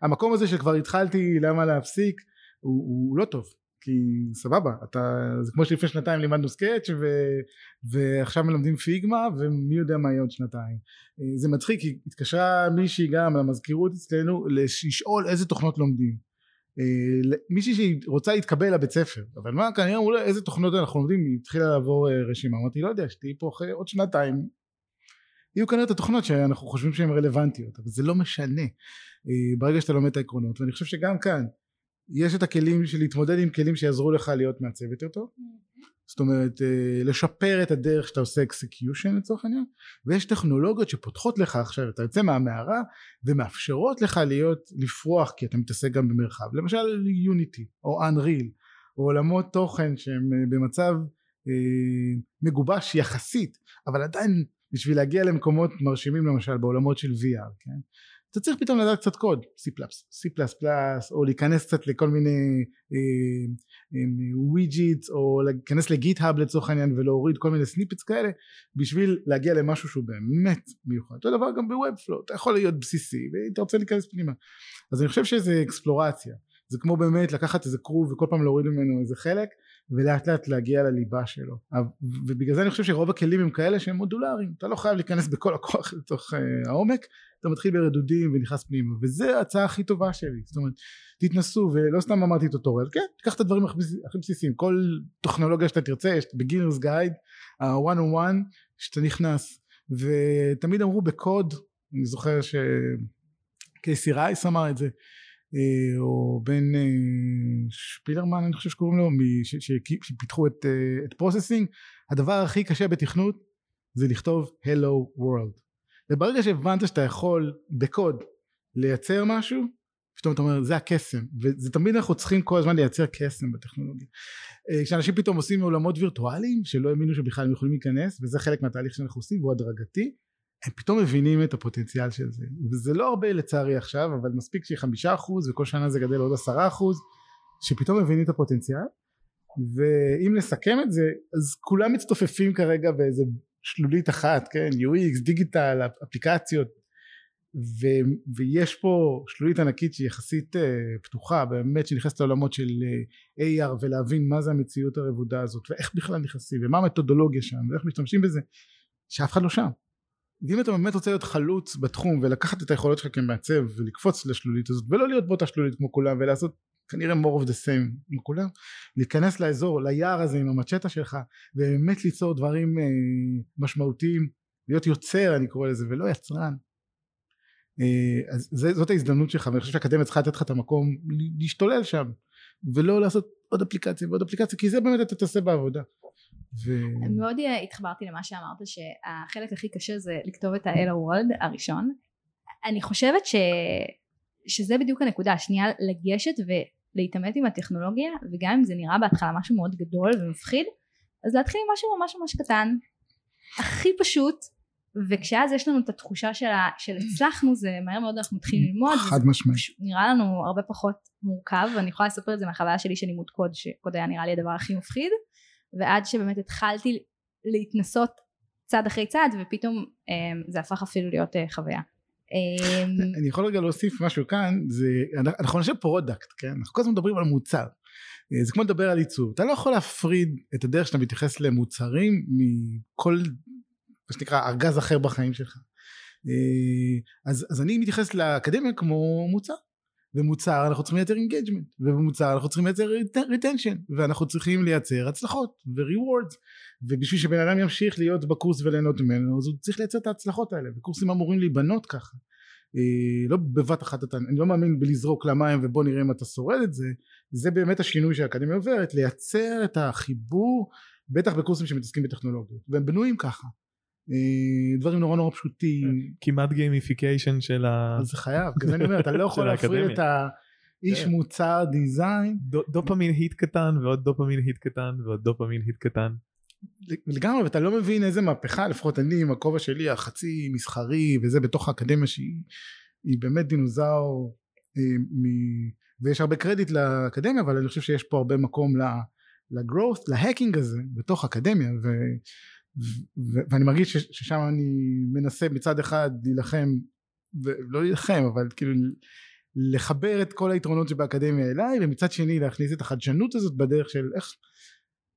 המקום הזה שכבר התחלתי, למה להפסיק, הוא, הוא לא טוב. כי סבבה, אתה, זה כמו שלפני שנתיים לימדנו סקאץ' ו, ועכשיו מלמדים פיגמה ומי יודע מה יהיה עוד שנתיים. אה, זה מצחיק כי התקשרה מישהי גם למזכירות אצלנו לשאול איזה תוכנות לומדים. אה, מישהי שרוצה להתקבל לבית ספר. אבל מה כנראה אמרו לה איזה תוכנות אנחנו לומדים היא התחילה לעבור אה, רשימה. אמרתי לא יודע שתהיי פה אחרי עוד שנתיים. יהיו כנראה את התוכנות שאנחנו חושבים שהן רלוונטיות אבל זה לא משנה. אה, ברגע שאתה לומד את העקרונות ואני חושב שגם כאן יש את הכלים של להתמודד עם כלים שיעזרו לך להיות מעצב יותר טוב זאת אומרת אה, לשפר את הדרך שאתה עושה execution לצורך העניין ויש טכנולוגיות שפותחות לך עכשיו אתה יוצא מהמערה ומאפשרות לך להיות לפרוח כי אתה מתעסק גם במרחב. למשל Unity או Unreal או עולמות תוכן שהם אה, במצב אה, מגובש יחסית אבל עדיין בשביל להגיע למקומות מרשימים למשל בעולמות של VR כן אתה צריך פתאום לדעת קצת קוד C++, C++ או להיכנס קצת לכל מיני widgets או להיכנס ל GitHub לצורך העניין ולהוריד כל מיני snippets כאלה בשביל להגיע למשהו שהוא באמת מיוחד. אותו דבר גם ב Webflow אתה יכול להיות בסיסי ואתה רוצה להיכנס פנימה. אז אני חושב שזה אקספלורציה. זה כמו באמת לקחת איזה כרוב וכל פעם להוריד ממנו איזה חלק ולאט לאט להגיע לליבה שלו. ובגלל זה אני חושב שרוב הכלים הם כאלה שהם מודולריים. אתה לא חייב להיכנס בכל הכוח לתוך uh, העומק אתה מתחיל ברדודים ונכנס פנימה. וזה ההצעה הכי טובה שלי. זאת אומרת תתנסו ולא סתם אמרתי טוטוריאל כן תיקח את הדברים הכי, בסיסיים. כל טכנולוגיה שאתה תרצה יש בגינרס גייד ה-one on שאתה נכנס. ותמיד אמרו בקוד אני זוכר שקייסי רייס אמר את זה או בן אה, שפילרמן אני חושב שקוראים לו שפיתחו את, אה, את Processing הדבר הכי קשה בתכנות זה לכתוב hello world וברגע שהבנת שאתה יכול בקוד לייצר משהו פתאום אתה אומר זה הקסם וזה תמיד אנחנו צריכים כל הזמן לייצר קסם בטכנולוגיה. כשאנשים פתאום עושים עולמות וירטואליים שלא האמינו שבכלל הם יכולים להיכנס וזה חלק מהתהליך שאנחנו עושים והוא הדרגתי הם פתאום מבינים את הפוטנציאל של זה. וזה לא הרבה לצערי עכשיו אבל מספיק שיהיה חמישה אחוז וכל שנה זה גדל עוד עשרה אחוז שפתאום מבינים את הפוטנציאל. ואם נסכם את זה אז כולם מצטופפים כרגע באיזה שלולית אחת כן? UX דיגיטל אפליקציות. ו, ויש פה שלולית ענקית שהיא יחסית uh, פתוחה באמת שנכנסת לעולמות של uh, AR ולהבין מה זה המציאות הרבודה הזאת ואיך בכלל נכנסים ומה המתודולוגיה שם ואיך משתמשים בזה שאף אחד לא שם ואם אתה באמת רוצה להיות חלוץ בתחום ולקחת את היכולות שלך כמעצב ולקפוץ לשלולית הזאת ולא להיות באותה שלולית כמו כולם ולעשות כנראה more of the same כמו כולם להיכנס לאזור ליער הזה עם המצ'טה שלך ובאמת ליצור דברים אה, משמעותיים להיות יוצר אני קורא לזה ולא יצרן אה, אז זה, זאת ההזדמנות שלך ואני חושב שהאקדמיה צריכה לתת לך את המקום להשתולל שם ולא לעשות עוד אפליקציה ועוד אפליקציה כי זה באמת אתה תעשה בעבודה ו... מאוד התחברתי למה שאמרת שהחלק הכי קשה זה לכתוב את World הראשון. אני חושבת ש... שזה בדיוק הנקודה השנייה לגשת ולהתעמת עם הטכנולוגיה וגם אם זה נראה בהתחלה משהו מאוד גדול ומפחיד אז להתחיל עם משהו ממש ממש קטן. הכי פשוט וכשאז יש לנו את התחושה של, ה... של הצלחנו זה מהר מאוד אנחנו מתחילים ללמוד חד משמעית. נראה לנו הרבה פחות מורכב. ואני יכולה לספר את זה מהחוויה שלי של לימוד קוד שקוד היה נראה לי הדבר הכי מפחיד ועד שבאמת התחלתי להתנסות צעד אחרי צעד ופתאום זה הפך אפילו להיות חוויה. אני יכול רגע להוסיף משהו כאן זה אנחנו אנשי product כן? אנחנו כל הזמן מדברים על מוצר. אה, זה כמו לדבר על עיצוב אתה לא יכול להפריד את הדרך שאתה מתייחס למוצרים מכל מה שנקרא ארגז אחר בחיים שלך. אה, אז, אז אני מתייחס לאקדמיה כמו מוצר במוצר אנחנו צריכים לייצר engagement ובמוצר אנחנו צריכים לייצר retention ואנחנו צריכים לייצר הצלחות ו-rewards. ובשביל שבן אדם ימשיך להיות בקורס וליהנות ממנו אז הוא צריך לייצר את ההצלחות האלה וקורסים אמורים להיבנות ככה. אה, לא בבת אחת אתה אני לא מאמין בלזרוק למים ובוא נראה אם אתה שורד את זה. זה באמת השינוי שהאקדמיה עוברת לייצר את החיבור בטח בקורסים שמתעסקים בטכנולוגיות והם בנויים ככה דברים נורא נורא פשוטים כמעט gamification של ה... זה חייב בגלל זה אני אומר אתה לא יכול להפריד את האיש כן. מוצר דיזיין דופמין היט קטן ועוד דופמין היט קטן ועוד דופמין היט קטן. לגמרי ואתה לא מבין איזה מהפכה לפחות אני עם הכובע שלי החצי מסחרי וזה בתוך האקדמיה שהיא היא באמת דינוזאור אה, מ... ויש הרבה קרדיט לאקדמיה אבל אני חושב שיש פה הרבה מקום לגרואות להקינג הזה בתוך האקדמיה ו... ואני מרגיש. ששם אני מנסה מצד אחד להילחם ולא להילחם אבל כאילו לחבר את כל היתרונות שבאקדמיה אליי ומצד שני להכניס את החדשנות הזאת בדרך של איך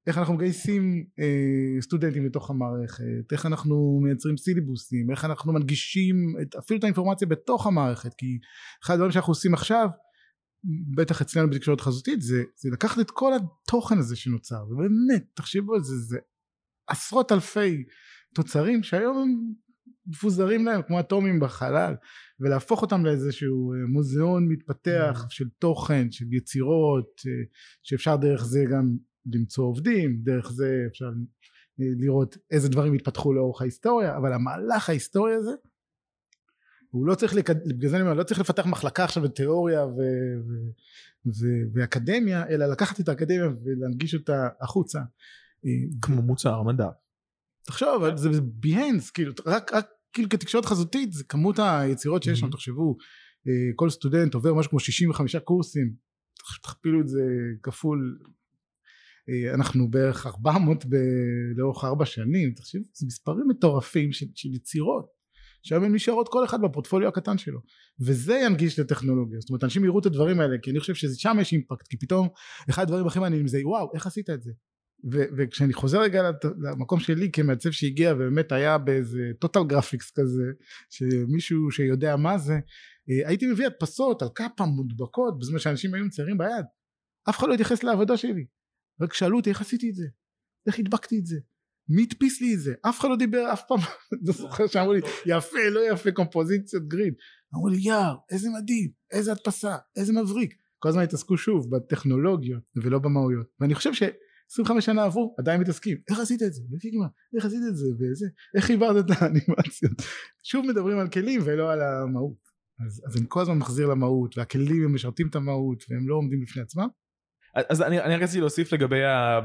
איך אנחנו מגייסים אה, סטודנטים לתוך המערכת, איך אנחנו מייצרים סילבוסים, איך אנחנו מנגישים את, אפילו את האינפורמציה בתוך המערכת, כי אחד הדברים שאנחנו עושים עכשיו, בטח אצלנו בתקשורת חזותית, זה, זה לקחת את כל התוכן הזה שנוצר, ובאמת, תחשבו על זה, זה עשרות אלפי תוצרים שהיום הם מפוזרים להם כמו אטומים בחלל, ולהפוך אותם לאיזשהו אה, מוזיאון מתפתח mm. של תוכן, של יצירות, אה, שאפשר דרך זה גם למצוא עובדים, דרך זה אפשר אה, לראות איזה דברים התפתחו לאורך ההיסטוריה, אבל המהלך ההיסטורי הזה הוא לא צריך, לקד... בגלל זה אני אומר, לא צריך לפתח מחלקה עכשיו בתיאוריה ו... ו... ו... ואקדמיה, אלא לקחת את האקדמיה ולהנגיש אותה החוצה. כמו מוצר מדע. תחשוב, זה בהנס, כאילו, רק, רק כאילו כתקשורת חזותית, זה כמות היצירות שיש שם, mm-hmm. תחשבו, אה, כל סטודנט עובר משהו כמו 65 קורסים, תכפילו את זה כפול אה, אנחנו בערך 400 ב... לאורך ארבע שנים, תחשבו, זה מספרים מטורפים של, של יצירות שהיום הן נשארות כל אחד בפורטפוליו הקטן שלו וזה ינגיש את הטכנולוגיה זאת אומרת אנשים יראו את הדברים האלה כי אני חושב ששם יש אימפקט כי פתאום אחד הדברים הכי מעניינים זה וואו איך עשית את זה ו- וכשאני חוזר רגע למקום שלי כמעצב שהגיע ובאמת היה באיזה total graphics כזה שמישהו שיודע מה זה אה, הייתי מביא הדפסות על קאפה מודבקות בזמן שאנשים היו מציירים ביד. אף אחד לא התייחס לעבודה שלי. רק שאלו אותי איך עשיתי את זה? איך הדבקתי את זה? מי הדפיס לי את זה? אף אחד לא דיבר אף פעם לא זוכר שאמרו לי יפה לא יפה קומפוזיציות grid. אמרו לי יאר איזה מדהים איזה הדפסה איזה מבריק. כל הזמן התעסקו שוב בטכנולוגיות ולא במהויות. ואני חושב ש 25 שנה עברו עדיין מתעסקים. איך עשית את זה? בפיגמה איך עשית את זה? וזה איך חיברת את האנימציות? שוב מדברים על כלים ולא על המהות. אז, אז אני כל הזמן מחזיר למהות והכלים הם משרתים את המהות והם לא עומדים בפני עצמם. אז אני, אני רציתי להוסיף לגבי ה...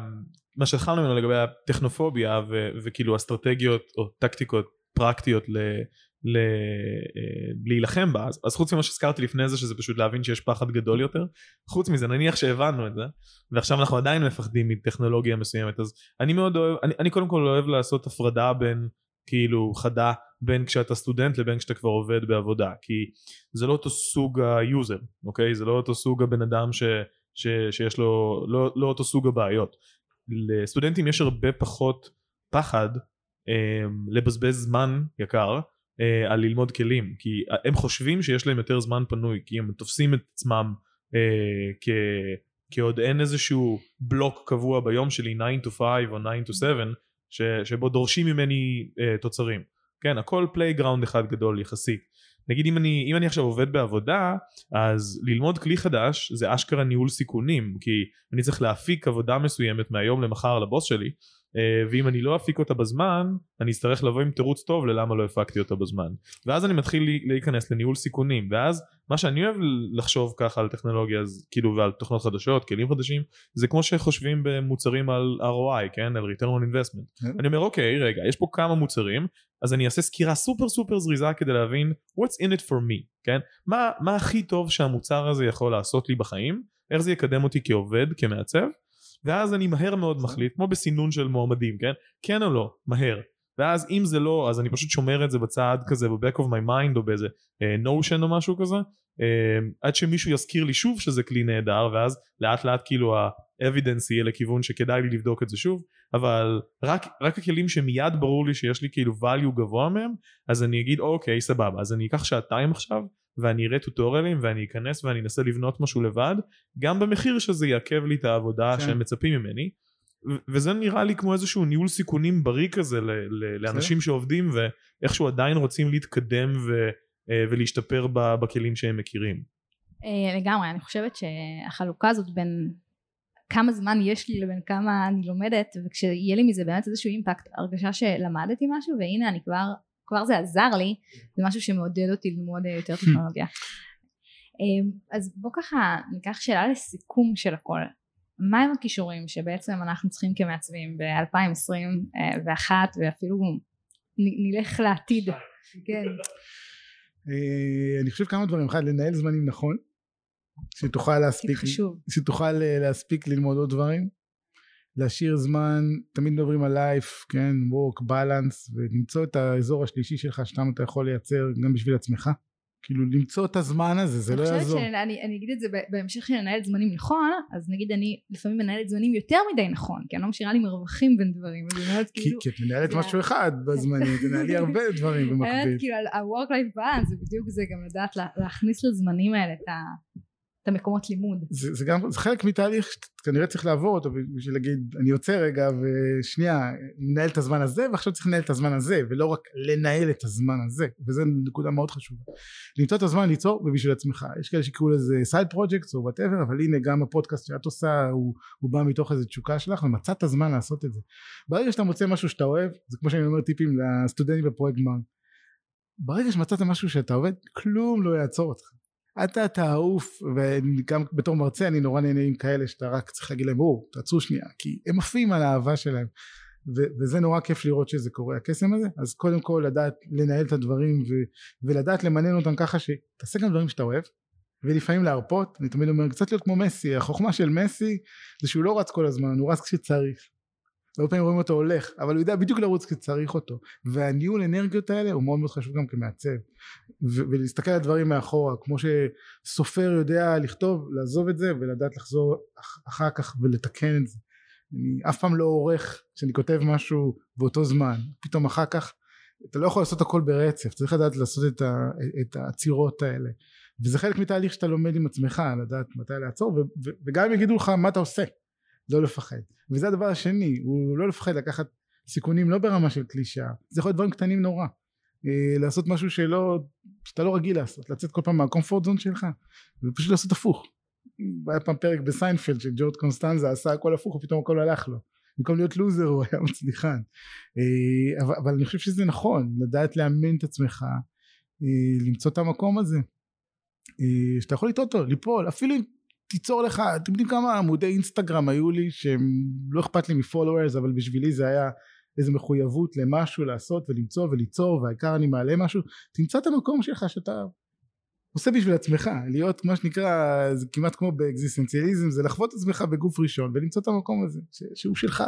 מה שהתחלנו ממנו לגבי הטכנופוביה ו, וכאילו אסטרטגיות או טקטיקות פרקטיות ל, אה, להילחם בה אז, אז חוץ ממה שהזכרתי לפני זה שזה פשוט להבין שיש פחד גדול יותר חוץ מזה נניח שהבנו את זה ועכשיו אנחנו עדיין מפחדים מטכנולוגיה מסוימת אז אני מאוד אוהב אני, אני קודם כל אוהב לעשות הפרדה בין כאילו חדה בין כשאתה סטודנט לבין כשאתה כבר עובד בעבודה כי זה לא אותו סוג ה user אוקיי זה לא אותו סוג הבן אדם ש... ש, שיש לו לא, לא אותו סוג הבעיות. לסטודנטים יש הרבה פחות פחד אה, לבזבז זמן יקר אה, על ללמוד כלים כי הם חושבים שיש להם יותר זמן פנוי כי הם תופסים את עצמם אה, כ, כעוד אין איזשהו בלוק קבוע ביום שלי 9 to 5 או 9 to 7 ש, שבו דורשים ממני אה, תוצרים. כן הכל playground אחד גדול יחסית. נגיד אם אני, אם אני עכשיו עובד בעבודה אז ללמוד כלי חדש זה אשכרה ניהול סיכונים כי אני צריך להפיק עבודה מסוימת מהיום למחר לבוס שלי ואם אני לא אפיק אותה בזמן אני אצטרך לבוא עם תירוץ טוב ללמה לא הפקתי אותה בזמן. ואז אני מתחיל להיכנס לניהול סיכונים ואז מה שאני אוהב לחשוב ככה על טכנולוגיה אז כאילו ועל תוכנות חדשות כלים חדשים זה כמו שחושבים במוצרים על ROI כן? על return on investment. כן. אני אומר אוקיי רגע יש פה כמה מוצרים אז אני אעשה סקירה סופר סופר זריזה כדי להבין what's in it for me כן? מה, מה הכי טוב שהמוצר הזה יכול לעשות לי בחיים? איך זה יקדם אותי כעובד כמעצב ואז אני מהר מאוד מחליט כמו בסינון של מועמדים כן? כן או לא מהר. ואז אם זה לא אז אני פשוט שומר את זה בצד כזה ב-back of my mind או באיזה נושן או משהו כזה עד שמישהו יזכיר לי שוב שזה כלי נהדר ואז לאט לאט כאילו ה-evidence יהיה לכיוון שכדאי לי לבדוק את זה שוב. אבל רק, רק הכלים שמיד ברור לי שיש לי כאילו value גבוה מהם אז אני אגיד אוקיי סבבה אז אני אקח שעתיים עכשיו ואני אראה טוטוריאלים ואני אכנס ואני אנסה לבנות משהו לבד גם במחיר שזה יעכב לי את העבודה כן. שהם מצפים ממני ו- וזה נראה לי כמו איזשהו ניהול סיכונים בריא כזה ל- ל- לאנשים שעובדים ואיכשהו עדיין רוצים להתקדם ו- אה, ולהשתפר ב- בכלים שהם מכירים. אה, לגמרי, אני חושבת שהחלוקה הזאת בין כמה זמן יש לי לבין כמה אני לומדת וכשיהיה לי מזה באמת איזשהו אימפקט הרגשה שלמדתי משהו והנה אני כבר כבר זה עזר לי זה משהו שמעודד אותי ללמוד אה, יותר טכנולוגיה. אה, אז בוא ככה ניקח שאלה לסיכום של הכל. מה הם הכישורים שבעצם אנחנו צריכים כמעצבים ב-2021 ואפילו נ- נלך לעתיד? כן. אה, אני חושב כמה דברים. אחד לנהל זמנים נכון שתוכל להספיק שתוכל אה, להספיק ללמוד עוד דברים להשאיר זמן תמיד מדברים על לייף כן work balance ולמצוא את האזור השלישי שלך שתם אתה יכול לייצר גם בשביל עצמך. כאילו למצוא את הזמן הזה זה לא אני יעזור. חושבת שאני אני אגיד את זה בהמשך לנהל זמנים נכון אז נגיד אני לפעמים מנהלת זמנים יותר מדי נכון כי אני לא משאירה לי מרווחים בין דברים כי, כאילו כי את מנהלת משהו אחד בזמני תנהלי הרבה דברים במקביל. כאילו על ה-work life balance זה בדיוק זה גם לדעת לה- להכניס לזמנים האלה את ה- את המקומות לימוד. זה, זה גם זה חלק מתהליך שכנראה צריך לעבור אותו בשביל להגיד אני יוצא רגע ושנייה מנהל את הזמן הזה ועכשיו צריך לנהל את הזמן הזה ולא רק לנהל את הזמן הזה וזה נקודה מאוד חשובה. למצוא את הזמן ליצור ובשביל עצמך. יש כאלה שיקראו לזה side projects או whatever אבל הנה גם הפודקאסט שאת עושה הוא, הוא בא מתוך איזה תשוקה שלך ומצאת זמן לעשות את זה. ברגע שאתה מוצא משהו שאתה אוהב זה כמו שאני אומר טיפים לסטודנטים בפרויקט גמר ברגע שמצאת משהו שאתה אוהב כלום לא יעצור אותך אתה תעוף וגם בתור מרצה אני נורא נהנה עם כאלה שאתה רק צריך להגיד להם בואו תעצרו שנייה כי הם עפים על האהבה שלהם. וזה נורא כיף לראות שזה קורה הקסם הזה. אז קודם כל לדעת לנהל את הדברים ולדעת למנן אותם ככה שתעשה גם דברים שאתה אוהב ולפעמים להרפות. אני תמיד אומר קצת להיות כמו מסי החוכמה של מסי זה שהוא לא רץ כל הזמן הוא רץ כשצריך הרבה פעמים רואים אותו הולך אבל הוא יודע בדיוק לרוץ כשצריך אותו. והניהול אנרגיות האלה הוא מאוד מאוד חשוב גם כמעצב. ולהסתכל על הדברים מאחורה כמו שסופר יודע לכתוב לעזוב את זה ולדעת לחזור אח- אחר כך ולתקן את זה. אני אף פעם לא עורך כשאני כותב משהו באותו זמן. פתאום אחר כך אתה לא יכול לעשות הכל ברצף צריך לדעת לעשות את, ה- את העצירות האלה. וזה חלק מתהליך שאתה לומד עם עצמך לדעת מתי לעצור וגם אם יגידו לך מה אתה עושה לא לפחד. וזה הדבר השני הוא לא לפחד לקחת סיכונים לא ברמה של קלישאה זה יכול להיות דברים קטנים נורא. אה, לעשות משהו שלא שאתה לא רגיל לעשות לצאת כל פעם מהקומפורט זון שלך ופשוט לעשות הפוך. היה פעם פרק בסיינפלד שג'ורג' קונסטנזה עשה הכל הפוך ופתאום הכל הלך לו. במקום להיות לוזר הוא היה מצליחן. אה, אבל, אבל אני חושב שזה נכון לדעת לאמן את עצמך אה, למצוא את המקום הזה. שאתה יכול לטעות או ליפול אפילו אם תיצור לך אתם יודעים כמה עמודי אינסטגרם היו לי שהם לא אכפת לי מ followers אבל בשבילי זה היה איזו מחויבות למשהו לעשות ולמצוא וליצור והעיקר אני מעלה משהו תמצא את המקום שלך שאתה עושה בשביל עצמך להיות מה שנקרא זה כמעט כמו באקזיסטנציאליזם זה לחוות את עצמך בגוף ראשון ולמצוא את המקום הזה ש, שהוא שלך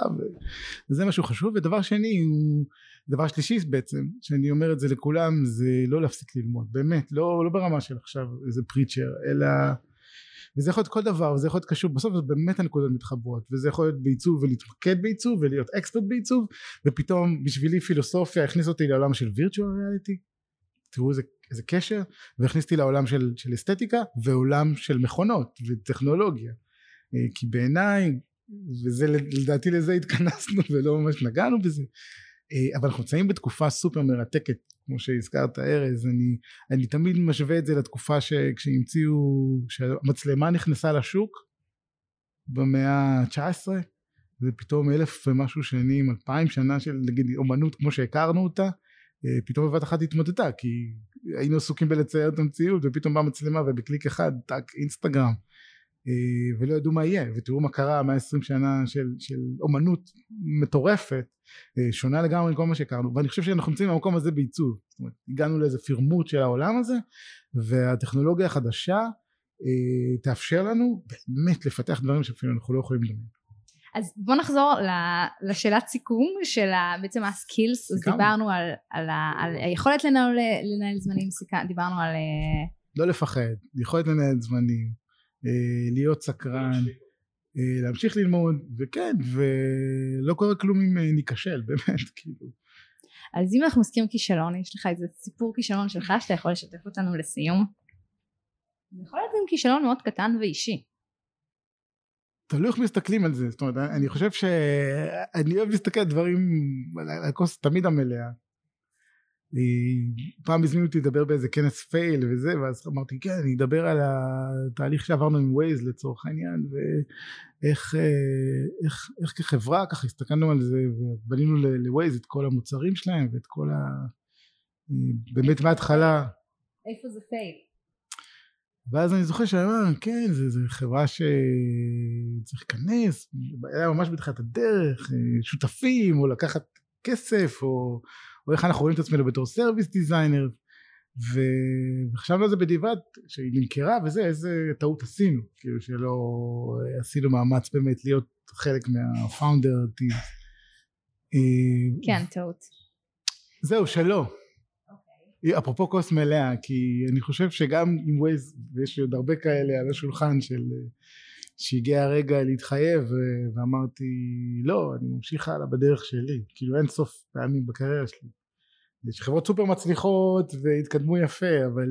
וזה משהו חשוב. ודבר שני הוא דבר שלישי בעצם שאני אומר את זה לכולם זה לא להפסיק ללמוד באמת לא, לא ברמה של עכשיו איזה פריצ'ר אלא וזה יכול להיות כל דבר וזה יכול להיות קשור בסוף זה באמת הנקודות מתחברות וזה יכול להיות בעיצוב ולהתמקד בעיצוב ולהיות אקספרט בעיצוב ופתאום בשבילי פילוסופיה הכניס אותי לעולם של וירטואל ריאליטי תראו איזה, איזה קשר והכניס אותי לעולם של, של אסתטיקה ועולם של מכונות וטכנולוגיה. אה, כי בעיניי וזה לדעתי לזה התכנסנו ולא ממש נגענו בזה אבל אנחנו נמצאים בתקופה סופר מרתקת כמו שהזכרת ארז. אני, אני תמיד משווה את זה לתקופה שכשהמציאו שהמצלמה נכנסה לשוק במאה ה-19 ופתאום אלף ומשהו שנים אלפיים שנה של נגיד אומנות כמו שהכרנו אותה אה, פתאום בבת אחת התמוטטה כי היינו עסוקים בלצייר את המציאות ופתאום באה מצלמה ובקליק אחד טאק אינסטגרם. אה, ולא ידעו מה יהיה ותראו מה קרה 120 שנה של, של אומנות מטורפת אה, שונה לגמרי מכל מה שהכרנו ואני חושב שאנחנו נמצאים במקום הזה בעיצוב. זאת אומרת הגענו לאיזה פירמוט של העולם הזה והטכנולוגיה החדשה אה, תאפשר לנו באמת לפתח דברים שאפילו אנחנו לא יכולים לדמיין. אז בוא נחזור לשאלת סיכום של בעצם הסקילס, אז. דיברנו על, על, על היכולת לנהל, לנהל זמנים, סיכ- דיברנו על אה, לא לפחד, יכולת לנהל זמנים, אה, להיות סקרן, אה, להמשיך ללמוד, וכן, ולא קורה כלום אם אה, ניכשל, באמת, כאילו. אז אם אנחנו מסכימים כישלון, יש לך איזה סיפור כישלון שלך שאתה יכול לשתף אותנו לסיום? זה יכול להיות גם כישלון מאוד קטן ואישי. תלוי איך מסתכלים על זה, זאת אומרת, אני חושב שאני אוהב להסתכל על דברים, על על הכוס תמיד המלאה. פעם הזמינו אותי לדבר באיזה כנס fail וזה, ואז אמרתי, כן, אני אדבר על התהליך שעברנו עם ווייז לצורך העניין, ואיך אה, איך, איך כחברה ככה הסתכלנו על זה, ובנינו לווייז את כל המוצרים שלהם, ואת כל ה... באמת מההתחלה. איפה זה fail? ואז אני זוכר שאני אומר, כן, זו, זו חברה שצריך להיכנס, היה ממש בתחילת הדרך, אה, שותפים, או לקחת כסף, או, או איך אנחנו רואים את עצמנו בתור service designer, וחשבנו על זה בדיעבד, שהיא נמכרה וזה, איזה טעות עשינו, כאילו שלא עשינו מאמץ באמת להיות חלק מה founder team. כן, טעות. זהו, שלא. אפרופו כוס מלאה, כי אני חושב שגם עם ווייז, ויש לי עוד הרבה כאלה על השולחן של שהגיע הרגע להתחייב, ואמרתי לא, אני ממשיך הלאה בדרך שלי, כאילו אין סוף פעמים בקריירה שלי. יש חברות סופר מצליחות והתקדמו יפה, אבל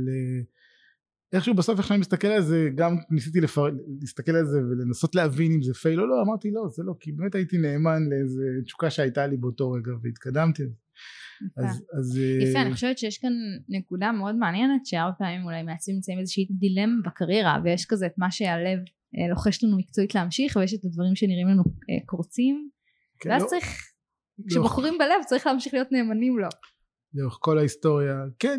איכשהו בסוף איך שאני מסתכל על זה, גם ניסיתי לפר... להסתכל על זה ולנסות להבין אם זה fail או לא, אמרתי לא, זה לא, כי באמת הייתי נאמן לאיזה תשוקה שהייתה לי באותו רגע והתקדמתי. אז, אז, יפה, אני חושבת שיש כאן נקודה מאוד מעניינת שהרבה פעמים אולי מעצבים נמצאים איזושהי דילמה בקריירה ויש כזה את מה שהלב לוחש לנו מקצועית להמשיך ויש את הדברים שנראים לנו קורצים כן, ואז לא, צריך, כשבוחרים לא. בלב צריך להמשיך להיות נאמנים לו. לאורך כל ההיסטוריה, כן,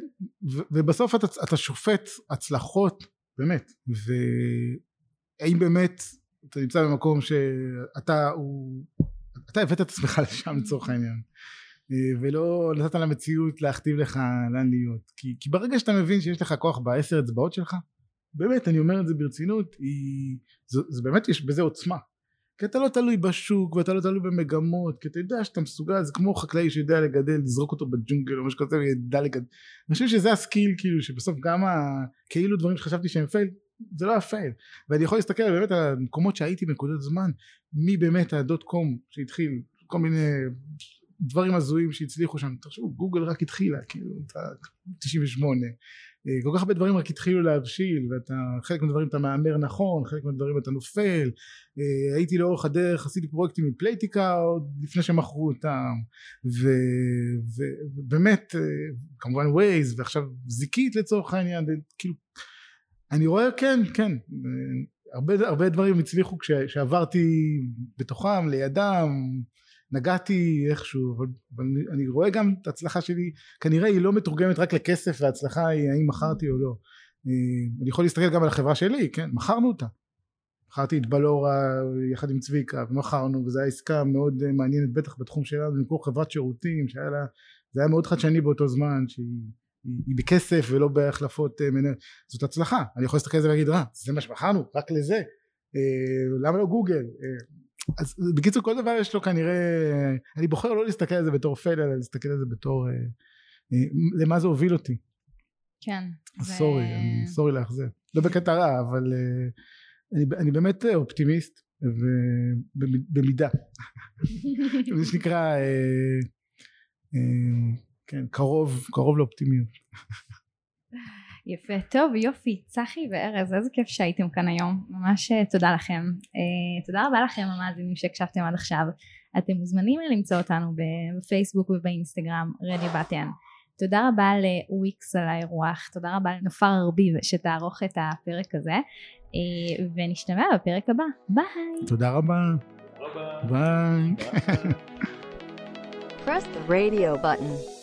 ו- ובסוף אתה, אתה שופט הצלחות, באמת, והאם באמת אתה נמצא במקום שאתה הוא, אתה הבאת את עצמך לשם לצורך העניין. ולא נתת למציאות להכתיב לך לאן להיות כי, כי ברגע שאתה מבין שיש לך כוח בעשר אצבעות שלך באמת אני אומר את זה ברצינות היא, זה, זה באמת יש בזה עוצמה. כי אתה לא תלוי בשוק ואתה לא תלוי במגמות כי אתה יודע שאתה מסוגל זה כמו חקלאי שיודע לגדל לזרוק אותו בג'ונגל או משהו כזה וידע לגדל. אני חושב שזה ה skill כאילו שבסוף גם כאילו דברים שחשבתי שהם fail זה לא היה fail ואני יכול להסתכל באמת על המקומות שהייתי בנקודת זמן מי באמת הדוט קום שהתחיל כל מיני דברים הזויים שהצליחו שם. תחשבו גוגל רק התחילה כאילו 98 כל כך הרבה דברים רק התחילו להבשיל ואתה חלק מהדברים אתה מהמר נכון חלק מהדברים אתה נופל. הייתי לאורך הדרך עשיתי פרויקטים עם פלייטיקה עוד לפני שמכרו אותם. ובאמת כמובן ווייז ועכשיו זיקית לצורך העניין כאילו אני רואה כן כן הרבה, הרבה דברים הצליחו כשעברתי בתוכם לידם נגעתי איכשהו אבל, אני רואה גם את ההצלחה שלי כנראה היא לא מתורגמת רק לכסף וההצלחה היא האם מכרתי או לא. אני יכול להסתכל גם על החברה שלי כן מכרנו אותה. מכרתי את בלורה יחד עם צביקה ומכרנו וזו הייתה עסקה מאוד מעניינת בטח בתחום שלנו למכור חברת שירותים שהיה לה זה היה מאוד חדשני באותו זמן שהיא היא, בכסף ולא בהחלפות מנהל. זאת הצלחה אני יכול להסתכל על זה ולהגיד אה זה מה שמכרנו רק לזה. למה לא גוגל אז בקיצור כל דבר יש לו כנראה אני בוחר לא להסתכל על זה בתור פייל אלא להסתכל על זה בתור אה, אה, למה זה הוביל אותי. כן אז ו... סורי סורי לאכזב לא בקטע רע אבל אה, אני, אני באמת אופטימיסט ובמידה. זה שנקרא כן קרוב קרוב לאופטימיות יפה, טוב יופי, צחי וארז איזה כיף שהייתם כאן היום, ממש תודה לכם, uh, תודה רבה לכם המאזינים שהקשבתם עד עכשיו, אתם מוזמנים למצוא אותנו בפייסבוק ובאינסטגרם רדי בטן, תודה רבה לוויקס על האירוח, תודה רבה לנופר ארביב שתערוך את הפרק הזה, uh, ונשתמע בפרק הבא, ביי. תודה רבה. ביי. Press the radio button.